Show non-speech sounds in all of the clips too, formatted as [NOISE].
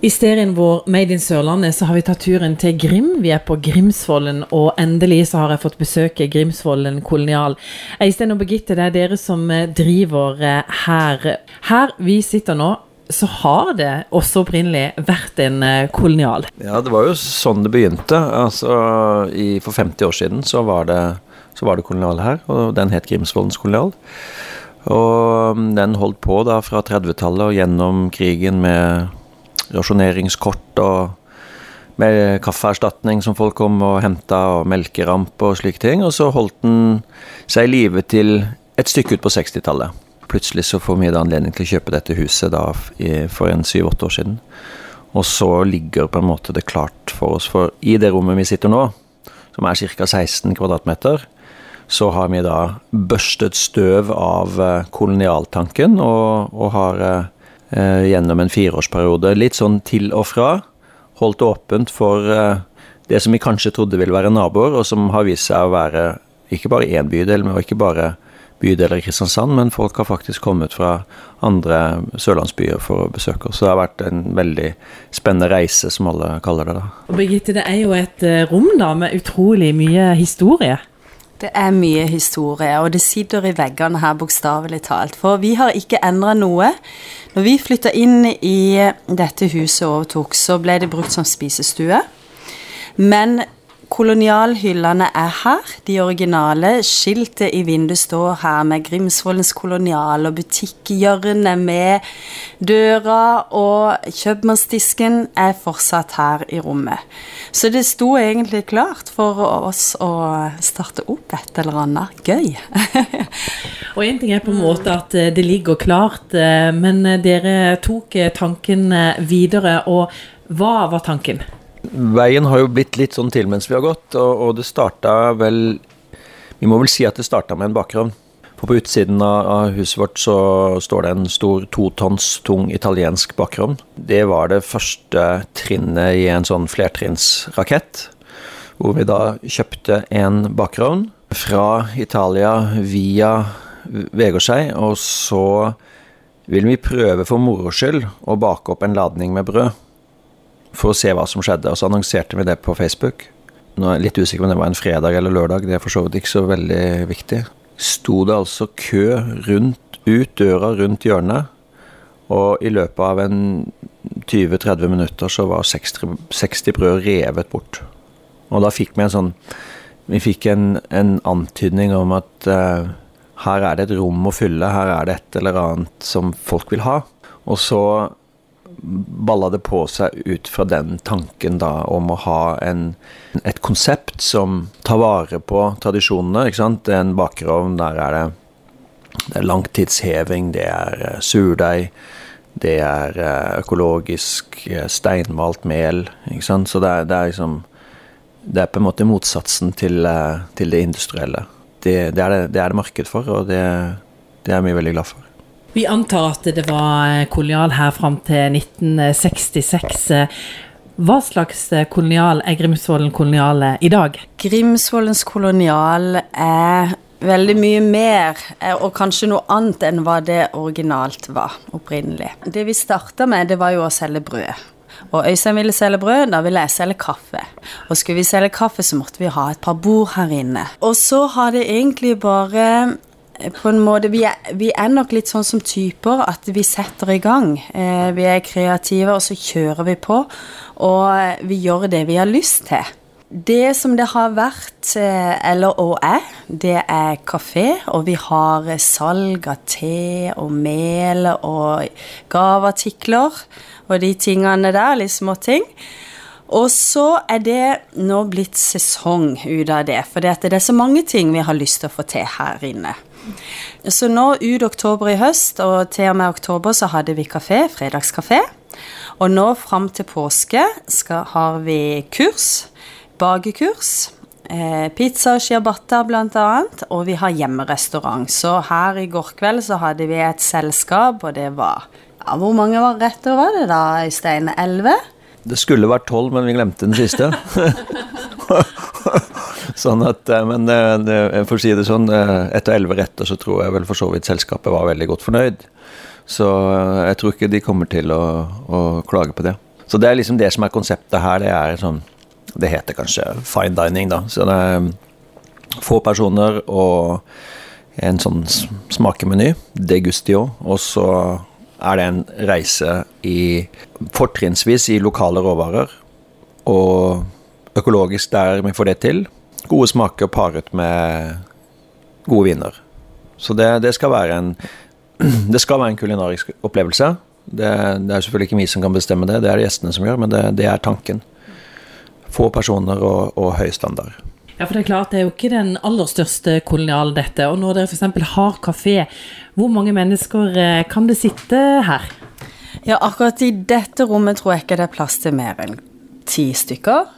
I serien vår Made in Sørlandet så har vi tatt turen til Grim. Vi er på Grimsvollen, og endelig så har jeg fått besøke Grimsvollen kolonial. Eistein og Birgitte, det er dere som eh, driver eh, her. Her vi sitter nå, så har det også opprinnelig vært en eh, kolonial. Ja, det var jo sånn det begynte. Altså, i, For 50 år siden så var det, så var det kolonial her, og den het Grimsvollens kolonial. Og mm, den holdt på da fra 30-tallet og gjennom krigen med rasjoneringskort og med kaffeerstatning som folk kom og henta, og melkeramp og slike ting. Og så holdt den seg i live til et stykke ut på 60-tallet. Plutselig så får vi da anledning til å kjøpe dette huset da for en syv-åtte år siden. Og så ligger på en måte det klart for oss. For i det rommet vi sitter nå, som er ca. 16 kvadratmeter, så har vi da børstet støv av eh, kolonialtanken og, og har eh, gjennom en fireårsperiode. Litt sånn til og fra. Holdt åpent for eh, det som vi kanskje trodde ville være naboer, og som har vist seg å være ikke bare én bydel, men ikke bare bydeler i Kristiansand, men folk har faktisk kommet fra andre sørlandsbyer for å besøke oss. Så det har vært en veldig spennende reise, som alle kaller det. da. Og Birgitte, det er jo et eh, rom da med utrolig mye historie. Det er mye historie, og det sitter i veggene her, bokstavelig talt. For vi har ikke endra noe. Når vi flytta inn i dette huset og overtok, så ble det brukt som spisestue. Men Kolonialhyllene er her, de originale. Skiltet i vinduet står her med Grimsvollens kolonial, og butikkhjørnet med døra og kjøpmannsdisken er fortsatt her i rommet. Så det sto egentlig klart for oss å starte opp et eller annet gøy. [LAUGHS] og én ting er på en måte at eh, det ligger klart, eh, men dere tok eh, tanken videre, og hva var tanken? Veien har jo blitt litt sånn til mens vi har gått, og, og det starta vel Vi må vel si at det starta med en bakgrunn. For på utsiden av huset vårt så står det en stor totons tung italiensk bakgrunn. Det var det første trinnet i en sånn flertrinnsrakett, hvor vi da kjøpte en bakgrunn fra Italia via Vegårshei, og så vil vi prøve for moro skyld å bake opp en ladning med brød for å se hva som skjedde. Og så annonserte vi det på Facebook. Nå er jeg litt usikker om det var en fredag eller lørdag, det er for så vidt ikke så veldig viktig. Sto det altså kø rundt, ut døra rundt hjørnet, og i løpet av en 20-30 minutter så var 60, 60 brød revet bort. Og da fikk vi en sånn Vi fikk en, en antydning om at uh, her er det et rom å fylle, her er det et eller annet som folk vil ha. Og så balla det på seg ut fra den tanken da om å ha en, et konsept som tar vare på tradisjonene. ikke sant? Det er en bakerovn, der er det, det er langtidsheving, det er uh, surdeig, det er uh, økologisk uh, steinmalt mel. ikke sant? Så det er, det er, liksom Det er på en måte motsatsen til, til det industrielle. Det, det, er det, det er det marked for, og det, det er vi veldig glad for. Vi antar at det var kolonial her fram til 1966. Hva slags kolonial er Grimsvollen kolonial i dag? Grimsvollens kolonial er veldig mye mer, eh, og kanskje noe annet enn hva det originalt var opprinnelig. Det vi starta med, det var jo å selge brød. Og Øystein ville selge brød, da ville jeg selge kaffe. Og skulle vi selge kaffe, så måtte vi ha et par bord her inne. Og så har det egentlig bare på en måte vi er, vi er, nok litt sånn som typer at vi setter i gang. Eh, vi er kreative, og så kjører vi på. Og vi gjør det vi har lyst til. Det som det har vært, eh, eller og er, det er kafé. Og vi har salg av te og mel og gaveartikler og de tingene der. Litt småting. Og så er det nå blitt sesong ut av det, for det er så mange ting vi har lyst til å få til her inne. Så nå ut oktober i høst, og til og med oktober, så hadde vi kafé, fredagskafé. Og nå fram til påske skal, har vi kurs, bakekurs. Eh, pizza og ciabatta annet, og vi har hjemmerestaurant. Så her i går kveld så hadde vi et selskap, og det var ja, Hvor mange var retter var det da, Øystein? Elleve? Det skulle vært tolv, men vi glemte den siste. [LAUGHS] sånn at, eh, men eh, for å si det sånn, etter elleve retter så tror jeg vel for så vidt selskapet var veldig godt fornøyd. Så jeg tror ikke de kommer til å, å klage på det. Så det er liksom det som er konseptet her. Det er sånn Det heter kanskje fine dining, da. Så det er få personer og en sånn smakemeny, degustio, og så er det en reise i fortrinnsvis i lokale råvarer, og økologisk der vi får det til. Gode smaker paret med gode viner. Så det, det, skal være en [CLEARS THROAT] det skal være en kulinarisk opplevelse. Det, det, er selvfølgelig ikke vi som kan bestemme det, det er det gjestene som gjør, men det, det er tanken. Få personer og, og høy standard. Ja, for Det er klart, det er jo ikke den aller største kolonialen, dette. Og når dere f.eks. har kafé, hvor mange mennesker eh, kan det sitte her? Ja, akkurat i dette rommet tror jeg ikke det er plass til mer enn ti stykker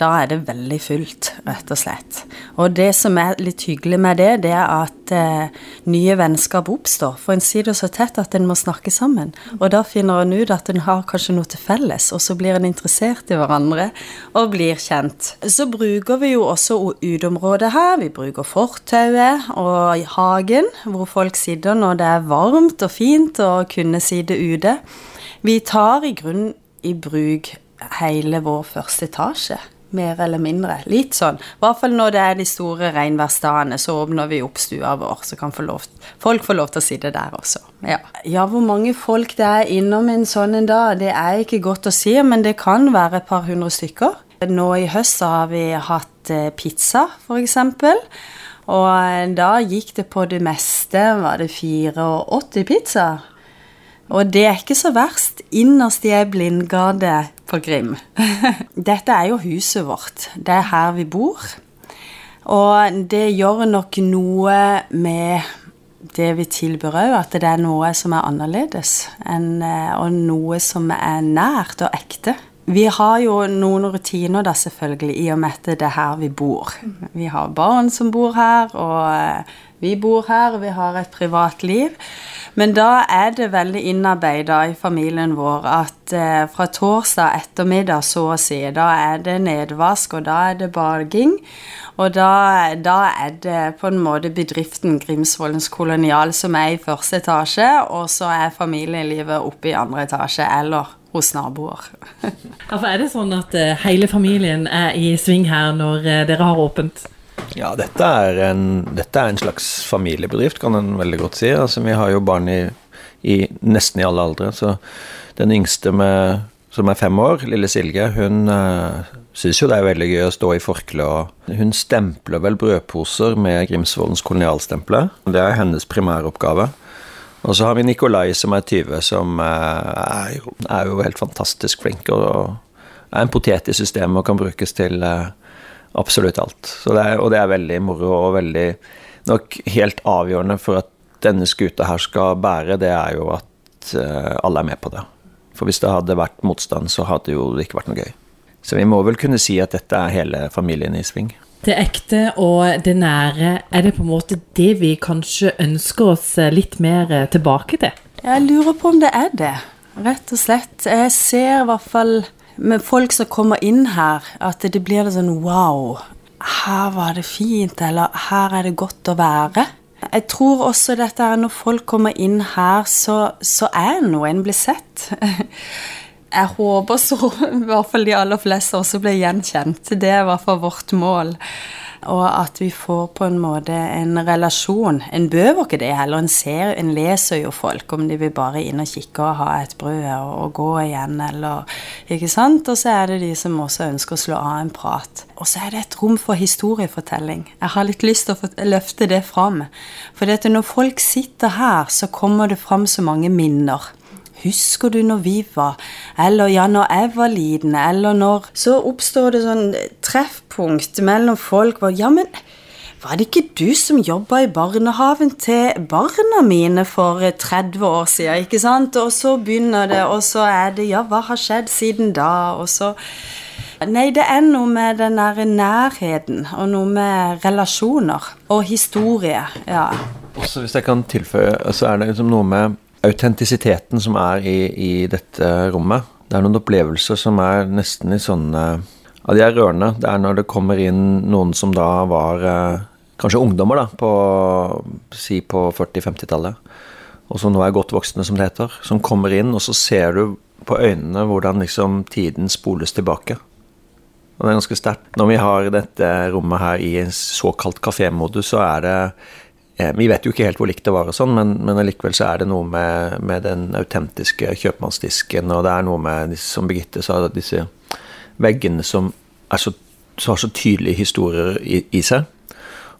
da er det veldig fullt, rett og slett. Og det som er litt hyggelig med det, det er at eh, nye vennskap oppstår. For en sitter så tett at en må snakke sammen. Og da finner en ut at en har kanskje noe til felles, og så blir en interessert i hverandre og blir kjent. Så bruker vi jo også uteområdet her. Vi bruker fortauet og hagen, hvor folk sitter når det er varmt og fint og kunne sitte ute. Vi tar i grunn i bruk hele vår første etasje mer eller mindre. Litt sånn. I hvert fall når det er de store regnværsdagene, så åpner vi opp stua vår, så kan folk få lov til å sitte der også. Ja. ja. hvor mange folk det er innom en sånn en dag, det er ikke godt å si, men det kan være et par hundre stykker. Nå i høst så har vi hatt eh, pizza, f.eks. Og da gikk det på det meste, var det 84 pizza. Og det er ikke så verst innerst i ei blindgate på Grim. [LAUGHS] Dette er jo huset vårt. Det er her vi bor. Og det gjør nok noe med det vi tilbyr òg, at det er noe som er annerledes. Eh, og noe som er nært og ekte. Vi har jo noen rutiner da selvfølgelig, i og med at det er her vi bor. Vi har barn som bor her, og eh, vi bor her, og vi har et privatliv. Men da er det veldig innarbeida i familien vår at eh, fra torsdag ettermiddag, så å si, da er det nedvask, og da er det bading. Og da, da, er det på en måte bedriften Grimsvollens kolonial som er i første etasje, og så er familielivet oppe i andre etasje eller hos naboer. [LAUGHS] ja, for Er det sånn at uh, hele familien er i sving her når uh, dere har åpent? Ja, dette er, en, dette er en slags familiebedrift, kan en veldig godt si. Altså, vi har jo barn i, i nesten i alle aldre. Så den yngste med, som er fem år, lille Silje, hun uh, syns jo det er veldig gøy å stå i forkle. og Hun stempler vel brødposer med Grimsvollens kolonialstemple. Det er hennes primæroppgave. Og så har vi Nikolai som er 20, som uh, er, jo, er, jo, helt fantastisk flink. og, er en potet i systemet og kan brukes til uh, absolutt alt. Det er, og det er veldig moro og veldig nok helt avgjørende for at denne skuta her skal bære, det er jo at uh, alle er med på det. For hvis det hadde vært motstand, så hadde jo det ikke vært noe gøy. Så vi må vel kunne si at dette er hele familien i sving. Det ekte og det nære, er det på en måte det vi kanskje ønsker oss litt mer tilbake til? Jeg lurer på om det er det, rett og slett. Jeg ser i hvert fall med folk som kommer inn her, at det blir sånn wow. Her var det fint, eller her er det godt å være. Jeg tror også dette er når folk kommer inn her, så, så er noe en blir sett. [LAUGHS] Jeg håper så, [LAUGHS] i hvert fall de aller fleste også blir gjenkjent. Det er i hvert fall vårt mål og at vi får på en måte en relasjon. En behøver ikke det heller, en ser, en leser jo folk om de vil bare inn og kikke og ha et brød og, og gå igjen, eller Ikke sant? Og så er det de som også ønsker å slå av en prat. Og så er det et rom for historiefortelling. Jeg har litt lyst til å løfte det fram. For når folk sitter her, så kommer det fram så mange minner. Husker du når vi var Eller ja, når jeg var liten. Eller når Så oppstår det sånn treffpunkt mellom folk. Ja, men var det ikke du som jobba i barnehaven til barna mine for 30 år siden? ikke sant? Og så begynner det, og så er det Ja, hva har skjedd siden da? Og så Nei, det er noe med den der nærheten, og noe med relasjoner og historie. Ja. Også hvis jeg kan tilføye, så er det liksom noe med autentisiteten som er i, i, dette rommet. Det er noen opplevelser som er nesten i sånne Ja, de er rørende. Det er når det kommer inn noen som da var eh, kanskje ungdommer, da, på si på 40-50-tallet, og som nå er godt voksne, som det heter, som kommer inn, og så ser du på øynene hvordan liksom tiden spoles tilbake. Og det er ganske sterkt. Når vi har dette rommet her i en såkalt kafémodus, så er det eh, Vi vet jo ikke helt hvor likt det var, og sånn, men, men allikevel så er det noe med, med den autentiske kjøpmannsdisken, og det er noe med, som Birgitte sa, disse veggene som så, har så tydelige historier i, i seg.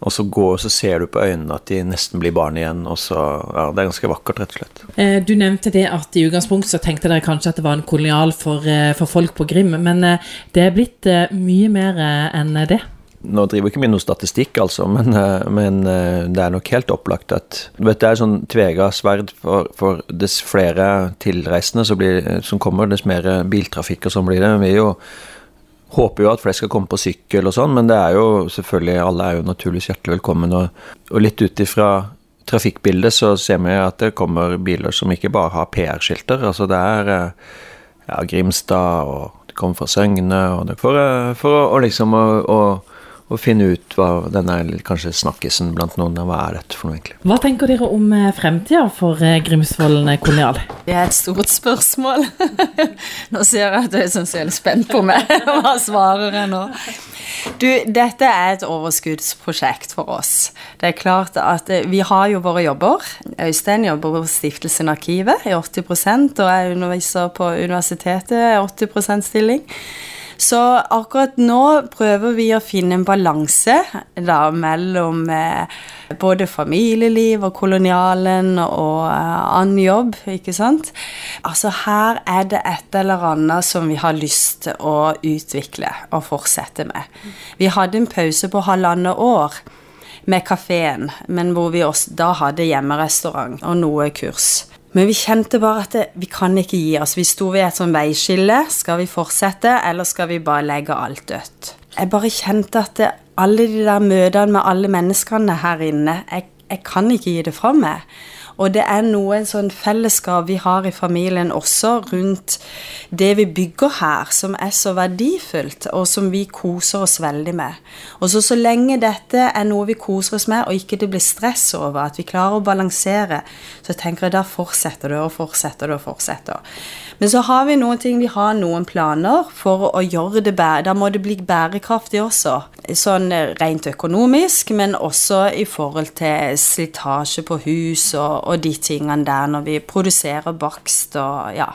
Og så, går, så ser du på øynene at de nesten blir barn igjen. og så, ja, Det er ganske vakkert, rett og slett. Eh, du nevnte det at i utgangspunktet så tenkte dere kanskje at det var en kolonial for, eh, for folk på Grim, men eh, det er blitt mye mer enn det? Nå driver ikke vi noe statistikk, altså, men, men, det er nok helt opplagt at vet, Det er sånn tvega sverd. For, for dess flere tilreisende som, blir, som kommer, dess mer biltrafikk og sånn blir det. Vi jo håper jo at flest skal komme på sykkel og sånn, men det er jo selvfølgelig Alle er jo naturligvis hjertelig velkommen. Og, og litt ut ifra trafikkbildet så ser vi at det kommer biler som ikke bare har PR-skilter. Altså det er eh, ja, Grimstad, og det kommer fra Søgne, og det for, eh, for å, liksom å, å og finne ut hva denne kanskje snakkisen blant noen Hva er dette for noe, egentlig? Hva tenker dere om eh, fremtida for eh, Grimsvollen kolonial? Det er et stort spørsmål. [LAUGHS] nå ser jeg at du er sånn veldig spent på meg. [LAUGHS] Hva svarer jeg nå? Du, dette er et overskuddsprosjekt for oss. Det er klart at eh, vi har jo våre jobber. Øystein jobber på Stiftelsen Arkivet i 80% og jeg underviser på universitetet i 80% stilling. Så akkurat nå prøver vi å finne en balanse da mellom eh, både familieliv og kolonialen og eh, annen jobb, ikke sant. Altså her er det et eller annet som vi har lyst til å utvikle og fortsette med. Vi hadde en pause på halvannet år med kafeen, men hvor vi også da hadde hjemmerestaurant og noe kurs. Men vi kjente bare at det, vi kan ikke gi oss. Vi sto ved et sånn veiskille. Skal vi fortsette, eller skal vi bare legge alt dødt? Jeg bare kjente at det, alle de der møtene med alle menneskene her inne, jeg, jeg kan ikke gi det fra meg. Og det er noe sånn fellesskap vi har i familien også rundt det vi bygger her, som er så verdifullt, og som vi koser oss veldig med. Og så, så lenge dette er noe vi koser oss med, og ikke det blir stress over, at vi klarer å balansere, så tenker jeg da fortsetter det og fortsetter det og fortsetter. Men så har vi noen ting, vi har noen planer for å gjøre det bære. Da må det bli bærekraftig også. Sånn rent økonomisk, men også i forhold til slitasje på hus og, og de tingene der når vi produserer bakst og ja.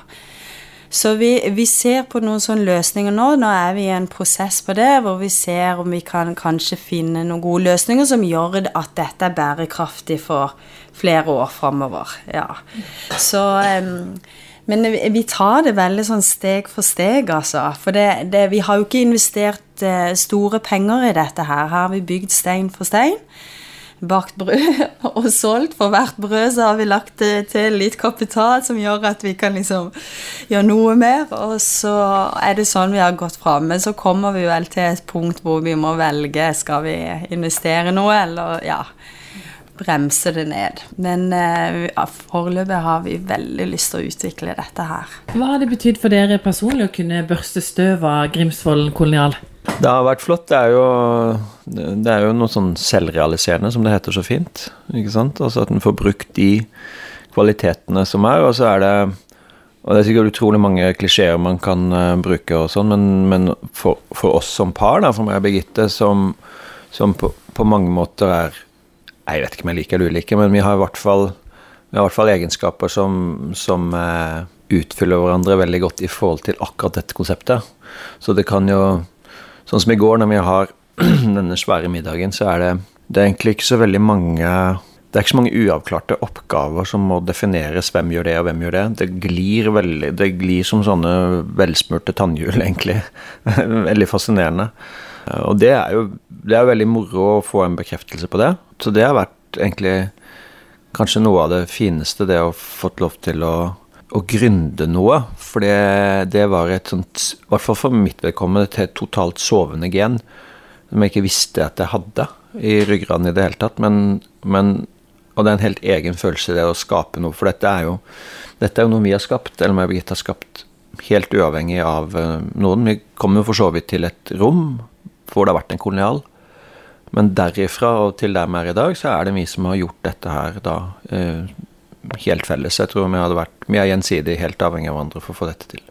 Så vi, vi, ser på noen sånne løsninger nå. Nå er vi i en prosess på det, hvor vi ser om vi kan kanskje finne noen gode løsninger som gjør at dette er bærekraftig for flere år framover. Ja. Så um, men vi tar det veldig sånn steg for steg, altså. For det, det, vi har jo ikke investert eh, store penger i dette her. Her har vi bygd stein for stein. Bakt brød [LAUGHS] og solgt. For hvert brød så har vi lagt til litt kapital som gjør at vi kan liksom gjøre noe mer. Og så er det sånn vi har gått fram. Men så kommer vi vel til et punkt hvor vi må velge. Skal vi investere noe, eller ja bremse det ned. Men uh, foreløpig har vi veldig lyst til å utvikle dette her. Hva har det betydd for dere personlig å kunne børste støv av Grimsvollen kolonial? Det har vært flott. Det er jo, det er jo noe sånn selvrealiserende, som det heter så fint. ikke sant? Altså At en får brukt de kvalitetene som er, og så er det og Det er sikkert utrolig mange klisjeer man kan uh, bruke, og sånn, men, men for, for, oss som par, da, for meg og Birgitte, som, som på, på mange måter er jeg vet ikke om jeg liker eller uliker, men vi har i hvert fall, i hvert fall egenskaper som, som uh, utfyller hverandre veldig godt i forhold til akkurat dette konseptet. Så det kan jo Sånn som i går, når vi har [CLEARS THROAT] denne svære middagen, så er det, det er egentlig ikke så veldig mange det er ikke så mange uavklarte oppgaver som må defineres hvem gjør det og hvem gjør det. Det glir, veldig, det glir som sånne velsmurte tannhjul, [LAUGHS] egentlig. veldig fascinerende. Og det er jo det er veldig moro å få en bekreftelse på det. Så det har vært egentlig kanskje noe av det fineste, det å fått lov til å, å gründe noe. For det, det, var et sånt, i hvert fall for mitt vedkommende, et helt totalt sovende gen. Som jeg ikke visste at jeg hadde i ryggraden i det hele tatt. Men, men, og det er en helt egen følelse, det å skape noe. For dette er jo, dette er jo noe vi har skapt, eller meg og Birgitte har skapt, helt uavhengig av uh, noen. Vi kommer jo for så vidt til et rom hvor det har vært en kolonial. Men derifra og til der vi er i dag, så er det vi som har gjort dette her da eh, helt felles. Jeg tror vi hadde vært Vi er gjensidig helt avhengig av hverandre for å få dette til.